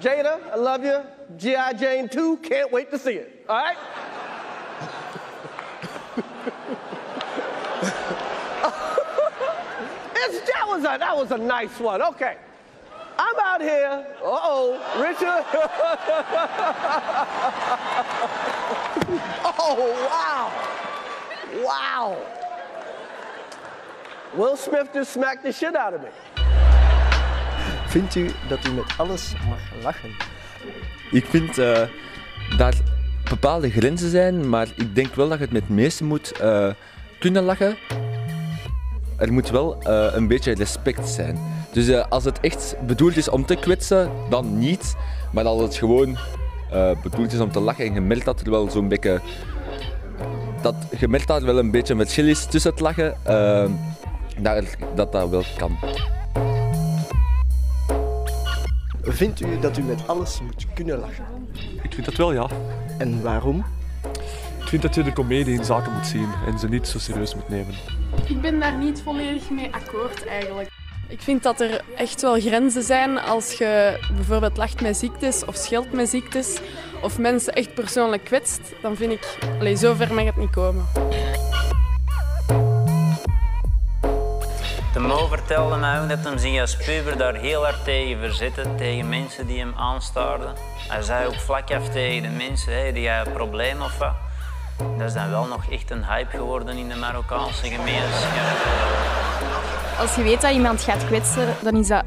Jada, I love you. G.I. Jane 2, can't wait to see it. All right? That, was a, that was a nice one. Okay. I'm out here. Uh oh, Richard. oh, wow. Wow. Will Smith just smacked the shit out of me. Vindt u dat u met alles mag lachen? Ik vind uh, daar bepaalde grenzen zijn, maar ik denk wel dat je het met het meeste moet uh, kunnen lachen. Er moet wel uh, een beetje respect zijn. Dus als het echt bedoeld is om te kwetsen, dan niet. Maar als het gewoon bedoeld is om te lachen en je merkt dat er wel zo'n beetje... Dat, je merkt dat er wel een beetje met is tussen het lachen, dat, dat dat wel kan. Vindt u dat u met alles moet kunnen lachen? Ik vind dat wel, ja. En waarom? Ik vind dat je de komedie in zaken moet zien en ze niet zo serieus moet nemen. Ik ben daar niet volledig mee akkoord eigenlijk. Ik vind dat er echt wel grenzen zijn als je bijvoorbeeld lacht met ziektes of scheelt met ziektes of mensen echt persoonlijk kwetst. Dan vind ik, allez, zo ver mag het niet komen. Mo vertelde mij ook dat hem zich als puber daar heel hard tegen verzette, tegen mensen die hem aanstaarden. Hij zei ook vlak af tegen de mensen, hey, die jij een probleem of wat. Dat is dan wel nog echt een hype geworden in de Marokkaanse gemeenschap. Als je weet dat iemand gaat kwetsen, dan is dat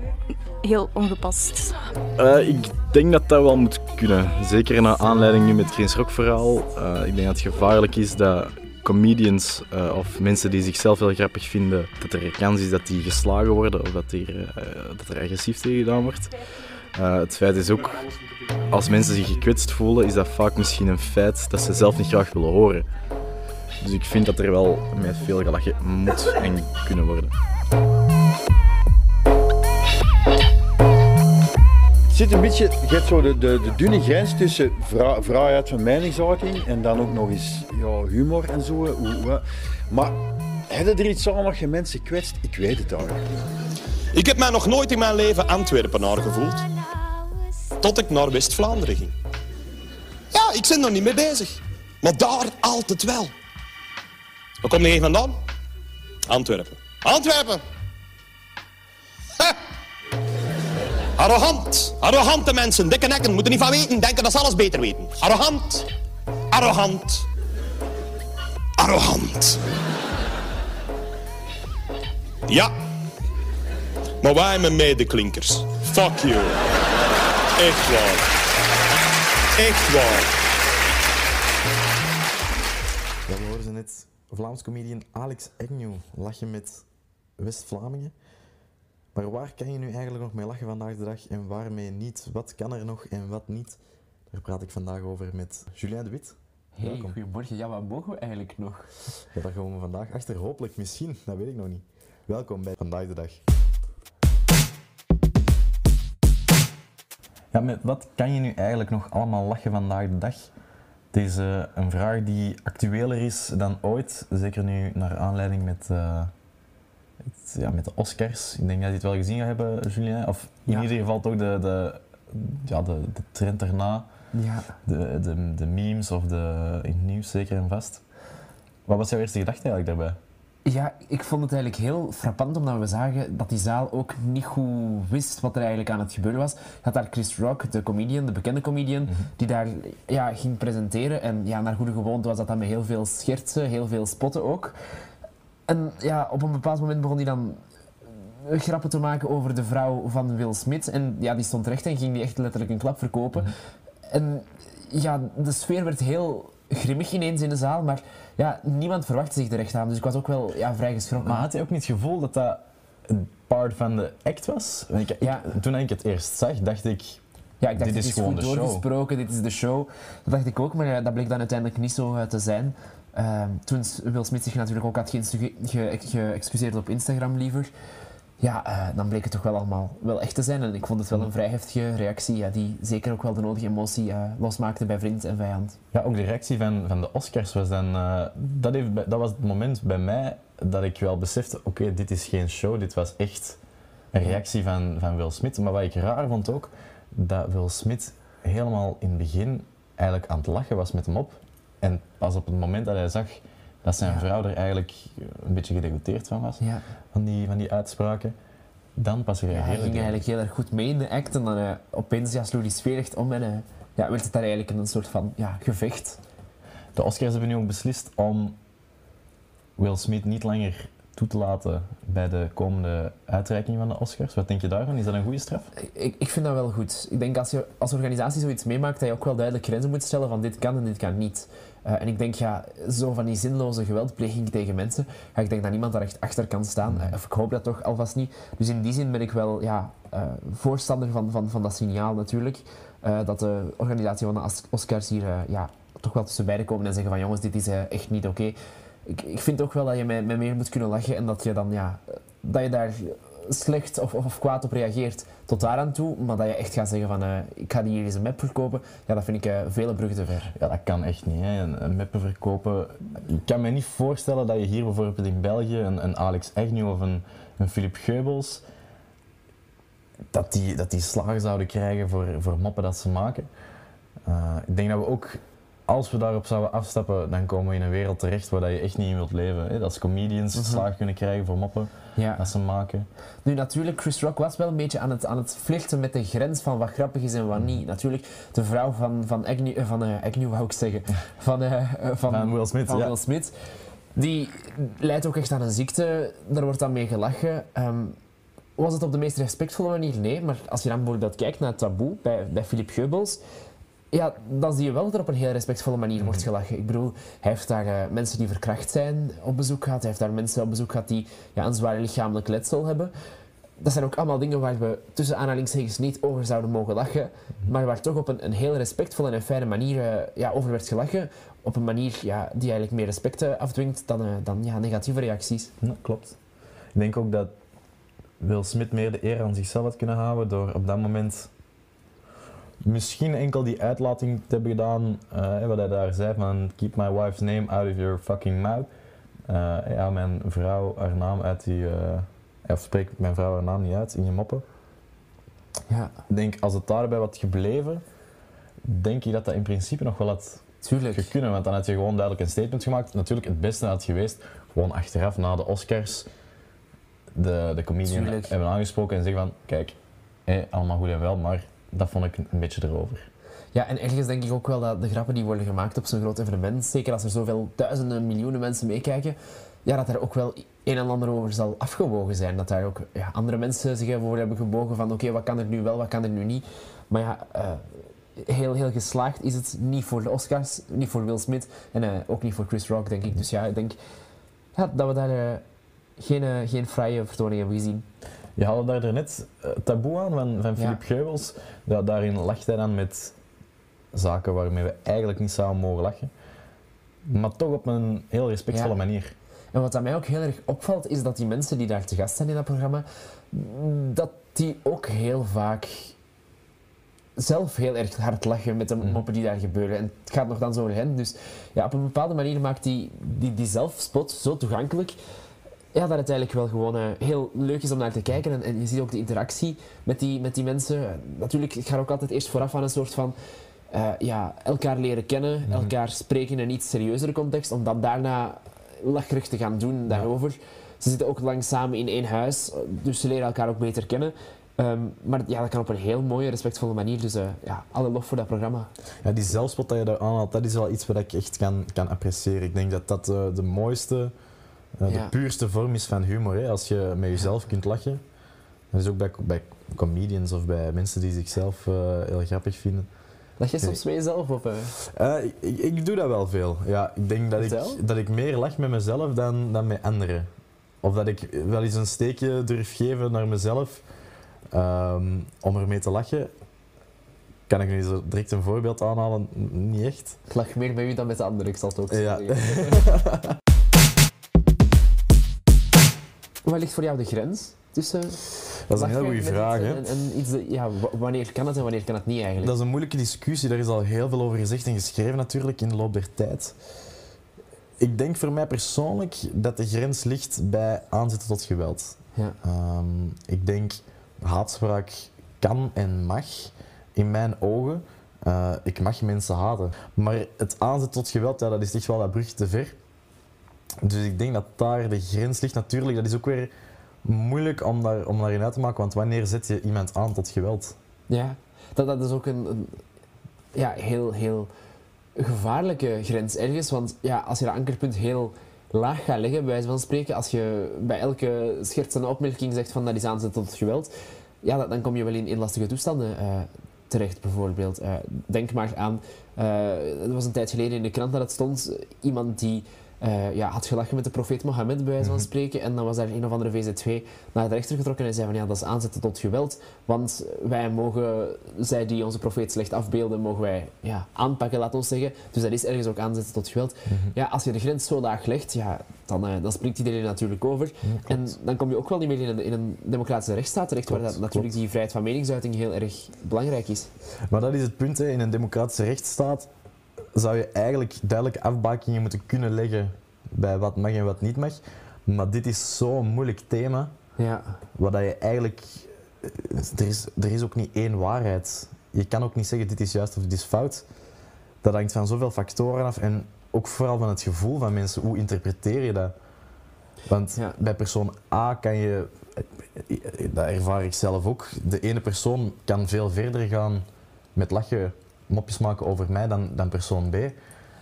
heel ongepast. Uh, ik denk dat dat wel moet kunnen. Zeker na aanleiding nu met het Geen Schrok verhaal. Uh, ik denk dat het gevaarlijk is dat comedians uh, of mensen die zichzelf heel grappig vinden, dat er kans is dat die geslagen worden of dat er, uh, dat er agressief tegen gedaan wordt. Uh, het feit is ook, als mensen zich gekwetst voelen, is dat vaak misschien een feit dat ze zelf niet graag willen horen. Dus ik vind dat er wel met veel gelachen moet en kunnen worden. Zit een beetje, je hebt zo de, de, de dunne grens tussen vrijheid van meningsuiting en dan ook nog eens ja, humor en zo. Maar hebben er iets aan als je mensen kwetst? Ik weet het eigenlijk Ik heb mij nog nooit in mijn leven Antwerpenaar gevoeld. Tot ik naar West-Vlaanderen ging. Ja, ik ben er niet mee bezig. Maar daar altijd wel. Waar kom je vandaan? Antwerpen. Antwerpen! Arrogant. Arrogante mensen, dikke nekken, moeten niet van weten, denken dat ze alles beter weten. Arrogant. Arrogant. Arrogant. Ja. Maar wij met medeklinkers. Fuck you. Echt waar. Echt waar. Ja, we hoorden net Vlaams comedian Alex Agnew lachen met West-Vlamingen. Maar waar kan je nu eigenlijk nog mee lachen vandaag de dag en waarmee niet? Wat kan er nog en wat niet? Daar praat ik vandaag over met Julien de Wit. Hey, goedemorgen. Ja, wat mogen we eigenlijk nog? Ja, daar komen we vandaag achter. Hopelijk, misschien. Dat weet ik nog niet. Welkom bij Vandaag de Dag. Ja, met wat kan je nu eigenlijk nog allemaal lachen vandaag de dag? Het is uh, een vraag die actueler is dan ooit. Zeker nu naar aanleiding met... Uh, ja, met de Oscars. Ik denk dat je het wel gezien gaat hebben, Julien. Of in ieder geval toch de, de, ja, de, de trend erna. Ja. De, de, de memes of de, in het nieuws zeker en vast. Wat was jouw eerste gedachte eigenlijk daarbij? Ja, ik vond het eigenlijk heel frappant omdat we zagen dat die zaal ook niet goed wist wat er eigenlijk aan het gebeuren was. Je had daar Chris Rock, de comedian, de bekende comedian, mhm. die daar ja, ging presenteren. En ja, naar goede gewoonte was dat dan met heel veel schertsen, heel veel spotten ook. En ja, op een bepaald moment begon hij dan eh, grappen te maken over de vrouw van Will Smith. En ja, die stond recht en ging die echt letterlijk een klap verkopen. En ja, de sfeer werd heel grimmig ineens in de zaal, maar ja, niemand verwachtte zich er echt aan. Dus ik was ook wel ja, vrij geschrokken. Maar had je ook niet het gevoel dat dat een part van de act was? Ik, ja. Toen ik het eerst zag, dacht ik... Ja, ik dacht, dit, is, gewoon goed doorgesproken, dit is de show. Dat dacht ik ook, maar dat bleek dan uiteindelijk niet zo te zijn. Uh, toen Will Smith zich natuurlijk ook had geëxcuseerd ge op Instagram liever, ja, uh, dan bleek het toch wel allemaal wel echt te zijn. En ik vond het wel een vrij heftige reactie, ja, die zeker ook wel de nodige emotie uh, losmaakte bij vriend en vijand. Ja, ook de reactie van, van de Oscars was dan... Uh, dat, heeft, dat was het moment bij mij dat ik wel besefte, oké, dit is geen show, dit was echt een reactie van, van Will Smith. Maar wat ik raar vond ook, dat Will Smith helemaal in het begin eigenlijk aan het lachen was met hem op. En pas op het moment dat hij zag dat zijn Ja. vrouw er eigenlijk een beetje gedegoteerd van was, Ja. van, die, van die uitspraken, dan pas Ja, hij reageerde ging hij. eigenlijk heel erg goed mee in de act en dan eh, opeens ja, sloeg echt om en eh, ja, werd het daar eigenlijk een soort van ja, gevecht. De Oscars hebben nu ook beslist om Will Smith niet langer toe te laten bij de komende uitreiking van de Oscars. Wat denk je daarvan? Is dat een goede straf? Ik, ik vind dat wel goed. Ik denk als je als organisatie zoiets meemaakt, dat je ook wel duidelijk grenzen moet stellen van dit kan en dit kan niet. Eh, en ik denk, ja, zo van die zinloze geweldpleging tegen mensen, ja, ik denk dat niemand daar echt achter kan staan. Eh, of ik hoop dat toch alvast niet. Dus in die zin ben ik wel ja, eh, voorstander van, van, van dat signaal natuurlijk. dat de organisatie van de Os- Oscars hier ja, toch wel tussen beiden komen en zeggen van jongens, dit is echt niet oké. Ik, ik vind ook wel dat je met, met meer moet kunnen lachen en dat je dan ja, dat je daar slecht of, of, kwaad op reageert tot daaraan toe, maar dat je echt gaat zeggen van eh, ik ga die hier eens een map verkopen, ja, dat vind ik eh, vele bruggen te ver. Ja, dat kan echt niet. Hè. Een, meppen verkopen. Ik kan me niet voorstellen dat je hier bijvoorbeeld in België een, een Alex Agnew of een, een Philip Geubels, dat die, dat die slagen zouden krijgen voor, voor moppen dat ze maken. Eh, ik denk dat we ook, als we daarop zouden afstappen, dan komen we in een wereld terecht waar dat je echt niet in wilt leven. Hè. Dat comedians Mhm. slagen kunnen krijgen voor moppen Ja. dat ze maken. Nu, natuurlijk, Chris Rock was wel een beetje aan het, aan het flirten met de grens van wat grappig is en wat niet. Natuurlijk, de vrouw van, van Agnew, eh, van, eh, Agnew wou ik zeggen, van, eh, van, Van Will Smith, van ja. Will Smith, die leidt ook echt aan een ziekte, daar wordt dan mee gelachen. Ehm, was het op de meest respectvolle manier? Nee, maar als je dan bijvoorbeeld kijkt naar het taboe bij, bij Philip Geubels, ja, dan zie je wel dat er op een heel respectvolle manier wordt gelachen. Ik bedoel, hij heeft daar eh, mensen die verkracht zijn op bezoek gehad. Hij heeft daar mensen op bezoek gehad die ja, een zwaar lichamelijk letsel hebben. Dat zijn ook allemaal dingen waar we tussen aanhalingstekens niet over zouden mogen lachen. Maar waar toch op een, een heel respectvolle en fijne manier eh, ja, over werd gelachen. Op een manier ja, die eigenlijk meer respect eh, afdwingt dan, dan ja, negatieve reacties. Ja, klopt. Ik denk ook dat Will Smith meer de eer aan zichzelf had kunnen houden door op dat moment misschien enkel die uitlating te hebben gedaan, eh, wat hij daar zei van keep my wife's name out of your fucking mouth. Eh, ja, mijn vrouw haar naam uit die, eh, of spreek mijn vrouw haar naam niet uit in je moppen. Ja. Ik denk, als het daarbij was gebleven, denk ik dat dat in principe nog wel had Tuurlijk. kunnen, want dan had je gewoon duidelijk een statement gemaakt. Natuurlijk, het beste had geweest, gewoon achteraf na de Oscars, de, de comedian Tuurlijk. hebben aangesproken en zeggen van, kijk, hé, allemaal goed en wel, maar dat vond ik een beetje erover. Ja, en ergens denk ik ook wel dat de grappen die worden gemaakt op zo'n groot evenement, zeker als er zoveel duizenden, miljoenen mensen meekijken, ja, dat er ook wel een en ander over zal afgewogen zijn. Dat daar ook ja, andere mensen zich over hebben gebogen van oké, wat kan er nu wel, wat kan er nu niet. Maar ja, eh, heel, heel geslaagd is het niet voor de Oscars, niet voor Will Smith en eh, ook niet voor Chris Rock, denk ik. Dus ja, ik denk dat we daar eh, geen, geen fraaie vertoning hebben gezien. Je haalde daar net eh, taboe aan van, van Philip Geubels. Ja, daarin lacht hij dan met zaken waarmee we eigenlijk niet zouden mogen lachen. Maar toch op een heel respectvolle manier. En wat aan mij ook heel erg opvalt, is dat die mensen die daar te gast zijn in dat programma, mm, dat die ook heel vaak zelf heel erg hard lachen met de moppen die daar gebeuren. En het gaat nog dan zo over hen. Dus ja, op een bepaalde manier maakt die, die, die zelfspot zo toegankelijk. Ja, dat het eigenlijk wel gewoon eh, heel leuk is om naar te kijken. En, en je ziet ook de interactie met die, met die mensen. Natuurlijk, het gaat ook altijd eerst vooraf aan een soort van eh, ja, elkaar leren kennen, elkaar spreken in een iets serieuzere context, om dan daarna lacherig te gaan doen daarover. Ze zitten ook lang samen in één huis, dus ze leren elkaar ook beter kennen. Ehm, maar ja, dat kan op een heel mooie, respectvolle manier. Dus eh, ja, alle lof voor dat programma. Ja, die zelfspot dat je daar aanhaalt, dat is wel iets wat ik echt kan, kan appreciëren. Ik denk dat dat de mooiste, Ja. de puurste vorm is van humor. Hè? Als je met jezelf kunt lachen. Dat is ook bij, bij comedians of bij mensen die zichzelf eh, heel grappig vinden. Lach je soms met jezelf op? eh? Eh, ik, ik, doe dat wel veel. Ja, ik denk dat ik, dat ik meer lach met mezelf dan, dan met anderen. Of dat ik wel eens een steekje durf geven naar mezelf ehm, om ermee te lachen. Kan ik nu zo direct een voorbeeld aanhalen? Niet echt. Ik lach meer met u dan met de anderen, ik zal het ook zo Ja. Waar ligt voor jou de grens tussen... Dat is een heel lachen goede vraag. Hè? En, en iets, ja, wa- wanneer kan het en wanneer kan het niet eigenlijk? Dat is een moeilijke discussie. Daar is al heel veel over gezegd en geschreven natuurlijk in de loop der tijd. Ik denk voor mij persoonlijk dat de grens ligt bij aanzetten tot geweld. Ja. Ehm, ik denk haatspraak kan en mag, in mijn ogen, eh, ik mag mensen haten. Maar het aanzet tot geweld, ja, dat is echt wel dat brug te ver. Dus ik denk dat daar de grens ligt. Natuurlijk, dat is ook weer moeilijk om, daar, om daarin uit te maken, want wanneer zet je iemand aan tot geweld? Ja, dat, dat is ook een, ja, heel, heel gevaarlijke grens ergens. Want ja, als je dat ankerpunt heel laag gaat leggen, bij wijze van spreken, als je bij elke schertsende opmerking zegt van dat is aanzet tot geweld, ja, dat- dan kom je wel in, in lastige toestanden eh, terecht, bijvoorbeeld. Eh, denk maar aan, eh er was een tijd geleden in de krant dat het stond, iemand die eh, ja, had gelachen met de profeet Mohammed, bij wijze van spreken, en dan was daar een of andere VZ2 naar de rechter getrokken en zei van ja, dat is aanzetten tot geweld, want wij mogen, zij die onze profeet slecht afbeelden, mogen wij ja, aanpakken, laat ons zeggen. Dus dat is ergens ook aanzetten tot geweld. Ja, als je de grens zo laag legt, ja, dan, eh, dan springt iedereen natuurlijk over. en dan kom je ook wel niet meer in een, in een democratische rechtsstaat terecht, waar dat, natuurlijk die vrijheid van meningsuiting heel erg belangrijk is. Maar dat is het punt, hè. in een democratische rechtsstaat zou je eigenlijk duidelijke afbakingen moeten kunnen leggen bij wat mag en wat niet mag. Maar dit is zo'n moeilijk thema, Ja. dat je eigenlijk... Er is, er is ook niet één waarheid. Je kan ook niet zeggen dit is juist of dit is fout. Dat hangt van zoveel factoren af en ook vooral van het gevoel van mensen. Hoe interpreteer je dat? Want bij persoon A kan je, dat ervaar ik zelf ook, de ene persoon kan veel verder gaan met lachen, mopjes maken over mij dan, dan persoon B.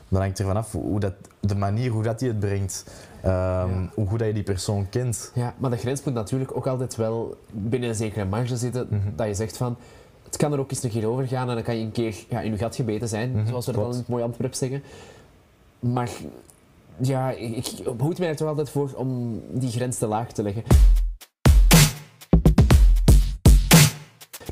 Dan hangt er vanaf hoe dat, de manier hoe dat hij het brengt, ehm, hoe goed dat je die persoon kent. Ja, maar de grens moet natuurlijk ook altijd wel binnen een zekere marge zitten, dat je zegt van, het kan er ook eens een keer over gaan en dan kan je een keer ja, in je gat gebeten zijn, Mhm, zoals we dat dan in het mooie Antwerp zeggen. Maar ja, ik, ik behoed mij er toch altijd voor om die grens te laag te leggen.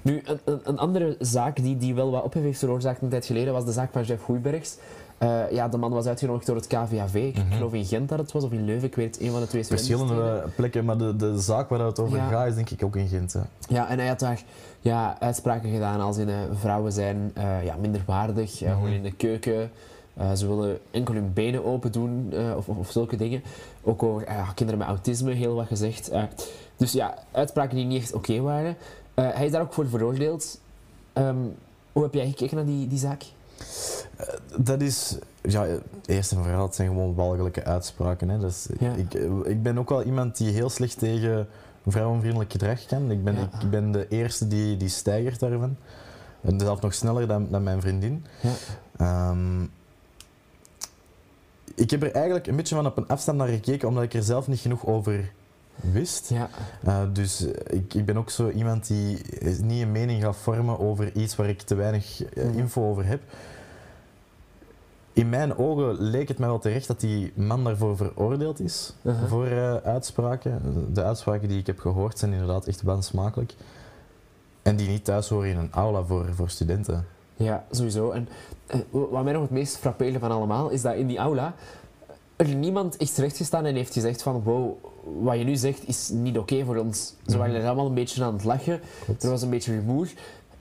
Nu, een, een, een andere zaak die, die wel wat ophef heeft veroorzaakt een tijd geleden was de zaak van Jeff Goeibergs. Eh, ja, de man was uitgenodigd door het KVAV. Ik geloof in Gent dat het was, of in Leuven, ik weet het, een van de twee Verschillende studentensteden. plekken, maar de, de zaak waar het over Ja. gaat is denk ik ook in Gent. hè. Ja, en hij had daar ja, uitspraken gedaan als in eh, vrouwen zijn eh, ja, minderwaardig, eh, Mhm. gewoon in de keuken. eh, ze willen enkel hun benen open doen eh, of, of, of zulke dingen. Ook over eh, kinderen met autisme, heel wat gezegd. Eh, dus ja, uitspraken die niet echt oké waren. Eh, hij is daar ook voor veroordeeld. Ehm, hoe heb jij gekeken naar die, die zaak? Dat is, ja, eerst en vooral, het zijn gewoon walgelijke uitspraken. Hè. Dus Ja. ik, ik ben ook wel iemand die heel slecht tegen vrouwenvriendelijk gedrag kan. Ik ben, Ja. ik ben de eerste die, die stijgert daarvan. En zelfs nog sneller dan, dan mijn vriendin. Ja. Ehm, ik heb er eigenlijk een beetje van op een afstand naar gekeken, omdat ik er zelf niet genoeg over wist. Ja. Eh, dus ik, ik ben ook zo iemand die eh, niet een mening gaat vormen over iets waar ik te weinig eh, Mhm. info over heb. In mijn ogen leek het mij wel terecht dat die man daarvoor veroordeeld is, Uh-huh. voor eh, uitspraken. De uitspraken die ik heb gehoord zijn inderdaad echt wansmakelijk. En die niet thuis horen in een aula voor, voor studenten. Ja, sowieso. En eh, wat mij nog het meest frappeerde van allemaal, is dat in die aula er niemand echt terecht gestaan en heeft gezegd van wow, wat je nu zegt is niet oké voor ons. Ze waren er allemaal een beetje aan het lachen, er was een beetje rumoer.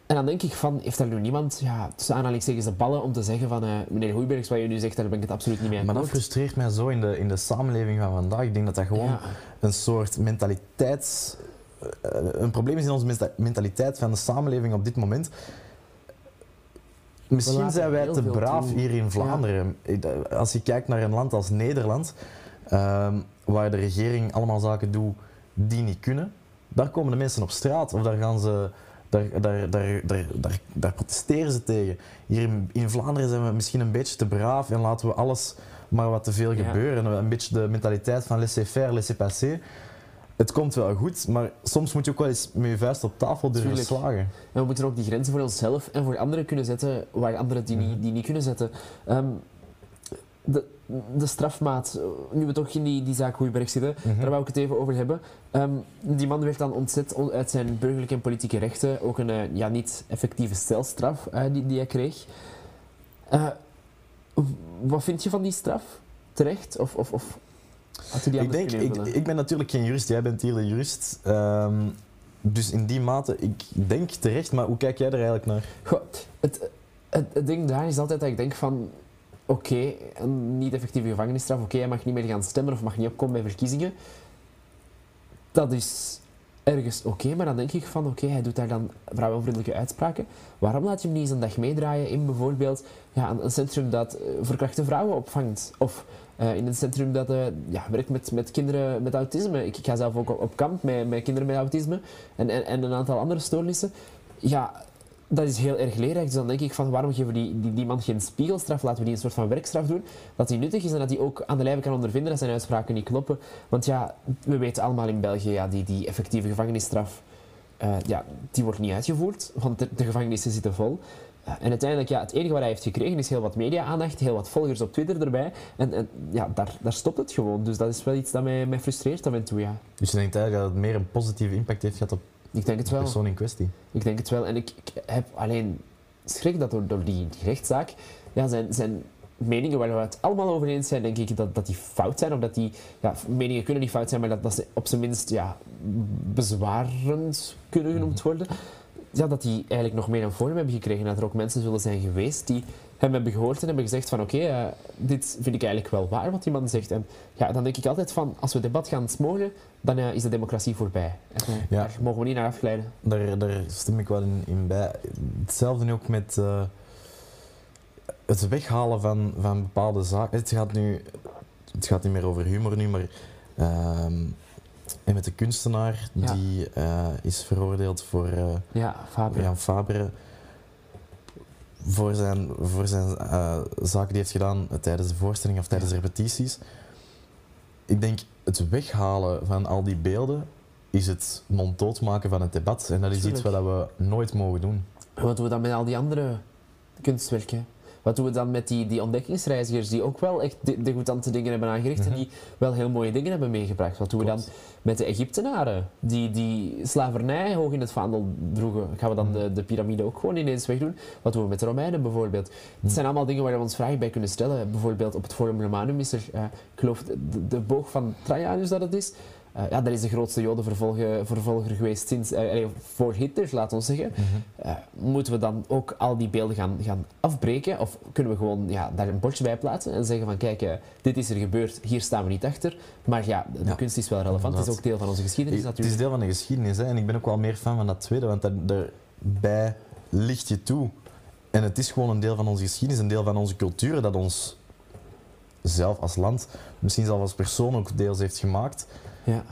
En dan denk ik van, heeft er nu niemand, ja, tussen aanhalingstekens de ballen om te zeggen van eh, meneer Hoeibergs, wat je nu zegt, daar ben ik het absoluut niet mee Maar dat frustreert mij zo in de, in de samenleving van vandaag. Ik denk dat dat gewoon Ja. een soort mentaliteits... eh, Een probleem is in onze menta- mentaliteit van de samenleving op dit moment. Misschien zijn wij te braaf toe. hier in Vlaanderen. Als je kijkt naar een land als Nederland, ehm, waar de regering allemaal zaken doet die niet kunnen, daar komen de mensen op straat of daar gaan ze... Daar, daar, daar, daar, daar, daar protesteren ze tegen. Hier in, in Vlaanderen zijn we misschien een beetje te braaf en laten we alles maar wat te veel Ja. gebeuren. Een beetje de mentaliteit van laissez-faire, laissez-passer. Het komt wel goed, maar soms moet je ook wel eens met je vuist op tafel durven Tuurlijk. slagen. En we moeten ook die grenzen voor onszelf en voor anderen kunnen zetten waar anderen die, niet, die niet kunnen zetten. Ehm, de, de strafmaat, nu we toch in die, die zaak Goeiberg zitten, Mhm. daar wou ik het even over hebben. Ehm, die man werd dan ontzet on- uit zijn burgerlijke en politieke rechten, ook een eh, ja, niet effectieve stelstraf eh, die, die hij kreeg. Eh, wat vind je van die straf? Terecht? Of, of, of had je die Ik, denk, ik, ik ben natuurlijk geen jurist, jij bent hier de jurist. Ehm, dus in die mate, ik denk terecht, maar hoe kijk jij er eigenlijk naar? Goh, het, het, het ding daar is altijd dat ik denk van... Oké, een niet-effectieve gevangenisstraf. Oké, hij mag niet meer gaan stemmen of mag niet opkomen bij verkiezingen. Dat is ergens oké, maar dan denk ik van oké, hij doet daar dan vrouwenvriendelijke uitspraken. Waarom laat je hem niet eens een dag meedraaien in bijvoorbeeld ja, een, een centrum dat eh, verkrachte vrouwen opvangt? Of eh, in een centrum dat eh, ja, werkt met, met kinderen met autisme. Ik, ik ga zelf ook op, op kamp met, met kinderen met autisme en, en, en een aantal andere stoornissen. Ja, dat is heel erg leerrijk. Dus dan denk ik van waarom geven we die, die, die man geen spiegelstraf? Laten we die een soort van werkstraf doen. Dat die nuttig is en dat hij ook aan de lijve kan ondervinden dat zijn uitspraken niet kloppen. Want ja, we weten allemaal in België, ja, die, die effectieve gevangenisstraf, eh, ja, die wordt niet uitgevoerd. Want de, de gevangenissen zitten vol. En uiteindelijk, ja, het enige wat hij heeft gekregen is heel wat media-aandacht, heel wat volgers op Twitter erbij. En, en ja, daar, daar stopt het gewoon. Dus dat is wel iets dat mij, mij frustreert af en toe, ja. Dus je denkt eigenlijk dat het meer een positieve impact heeft gehad op Ik denk het de wel. persoon in kwestie? Ik denk het wel. En ik, ik heb alleen schrik dat door, door die, die rechtszaak ja, zijn, zijn meningen waar we het allemaal over eens zijn, denk ik dat, dat die fout zijn. Of dat die, ja, meningen kunnen niet fout zijn, maar dat, dat ze op zijn minst ja, bezwarend kunnen genoemd worden. Ja, dat die eigenlijk nog meer een vorm hebben gekregen. Dat er ook mensen zullen zijn geweest die hem hebben gehoord en hebben gezegd van oké, eh, dit vind ik eigenlijk wel waar wat die man zegt. En ja, dan denk ik altijd van, als we debat gaan smoren, dan eh, is de democratie voorbij. En, Ja. Daar mogen we niet naar afglijden. Daar, daar stem ik wel in, in bij. Hetzelfde nu ook met eh, het weghalen van, van bepaalde zaken. Het gaat nu het gaat niet meer over humor nu, maar ehm, en met de kunstenaar Ja. die eh, is veroordeeld voor eh, Ja, Fabre. Jan Fabre voor zijn, voor zijn eh, zaken die hij heeft gedaan tijdens de voorstelling of tijdens de repetities. Ik denk het weghalen van al die beelden is het monddood maken van het debat. En dat is iets wat we nooit mogen doen. Wat doen we dan met al die andere kunstwerken? Wat doen we dan met die, die ontdekkingsreizigers die ook wel echt de, de dingen hebben aangericht en Mhm. die wel heel mooie dingen hebben meegebracht? Wat doen we dan met de Egyptenaren die, die slavernij hoog in het vaandel droegen? Gaan we dan de, de piramide ook gewoon ineens wegdoen? Wat doen we met de Romeinen bijvoorbeeld? Het zijn allemaal dingen waar we ons vragen bij kunnen stellen. Bijvoorbeeld op het Forum Romanum is er, eh, ik geloof, de, de boog van Trajanus dat het is. Eh, ja, dat is de grootste jodenvervolger vervolger geweest sinds, eh, voor Hitler, laten we zeggen. Eh, moeten we dan ook al die beelden gaan, gaan afbreken? Of kunnen we gewoon ja, daar een bordje bij plaatsen en zeggen van kijk, dit is er gebeurd, hier staan we niet achter. Maar ja, de, Ja, kunst is wel relevant, het is ook deel van onze geschiedenis Het is deel van de geschiedenis hè, en ik ben ook wel meer fan van dat tweede, want daar- daarbij ligt je toe. En het is gewoon een deel van onze geschiedenis, een deel van onze cultuur dat ons zelf als land, misschien zelfs als persoon ook deels heeft gemaakt. Ja.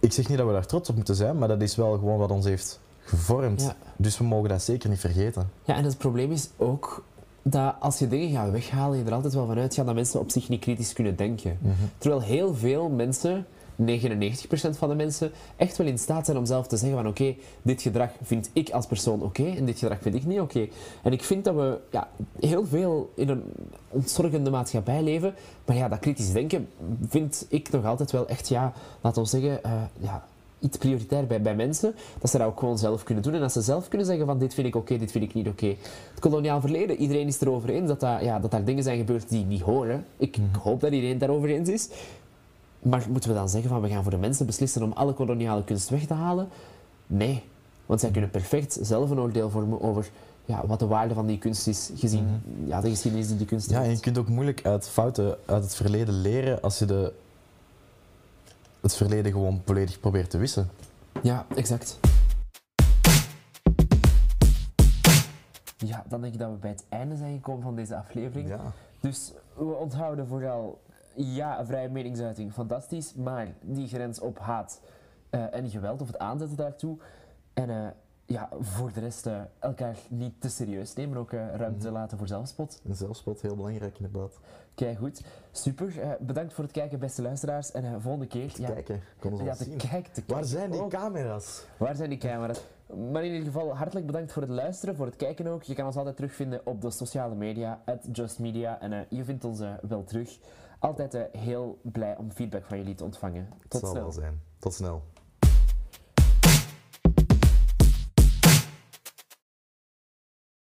Ik zeg niet dat we daar trots op moeten zijn, maar dat is wel gewoon wat ons heeft gevormd. Ja. Dus we mogen dat zeker niet vergeten. Ja, en het probleem is ook dat als je dingen gaat weghalen, je er altijd wel van uitgaat dat mensen op zich niet kritisch kunnen denken. Terwijl heel veel mensen, 99% van de mensen, echt wel in staat zijn om zelf te zeggen van oké, dit gedrag vind ik als persoon oké en dit gedrag vind ik niet oké. En ik vind dat we ja, heel veel in een ontzorgende maatschappij leven, maar ja, dat kritisch denken vind ik nog altijd wel echt, ja, laten we zeggen, eh, ja, iets prioritair bij, bij mensen, dat ze dat ook gewoon zelf kunnen doen. En dat ze zelf kunnen zeggen van dit vind ik oké, dit vind ik niet oké. Het koloniaal verleden, iedereen is erover eens dat, dat, ja, dat daar dingen zijn gebeurd die niet horen. Ik hoop dat iedereen het daarover eens is. Maar moeten we dan zeggen van we gaan voor de mensen beslissen om alle koloniale kunst weg te halen? Nee. Want zij kunnen perfect zelf een oordeel vormen over ja, wat de waarde van die kunst is, gezien ja, de geschiedenis die die kunst Ja, en heeft. je kunt ook moeilijk uit fouten uit het verleden leren als je de, het verleden gewoon volledig probeert te wissen. Ja, exact. Ja, dan denk ik dat we bij het einde zijn gekomen van deze aflevering. Dus we onthouden vooral, ja, vrije meningsuiting, fantastisch, maar die grens op haat eh, en geweld, of het aanzetten daartoe. En eh, ja, voor de rest eh, elkaar niet te serieus nemen, ook ruimte laten voor zelfspot. Zelfspot, heel belangrijk inderdaad. Kijk goed, super. Bedankt voor het kijken, beste luisteraars. En volgende keer... ja, kijken, ons ja, te zien. kijken, te Waar kijken zijn die ook. camera's? Waar zijn die camera's? Maar in ieder geval, hartelijk bedankt voor het luisteren, voor het kijken ook. Je kan ons altijd terugvinden op de sociale media, at Just Media. En je vindt ons wel terug. Altijd eh, heel blij om feedback van jullie te ontvangen. Het Tot zal snel. wel zijn. Tot snel.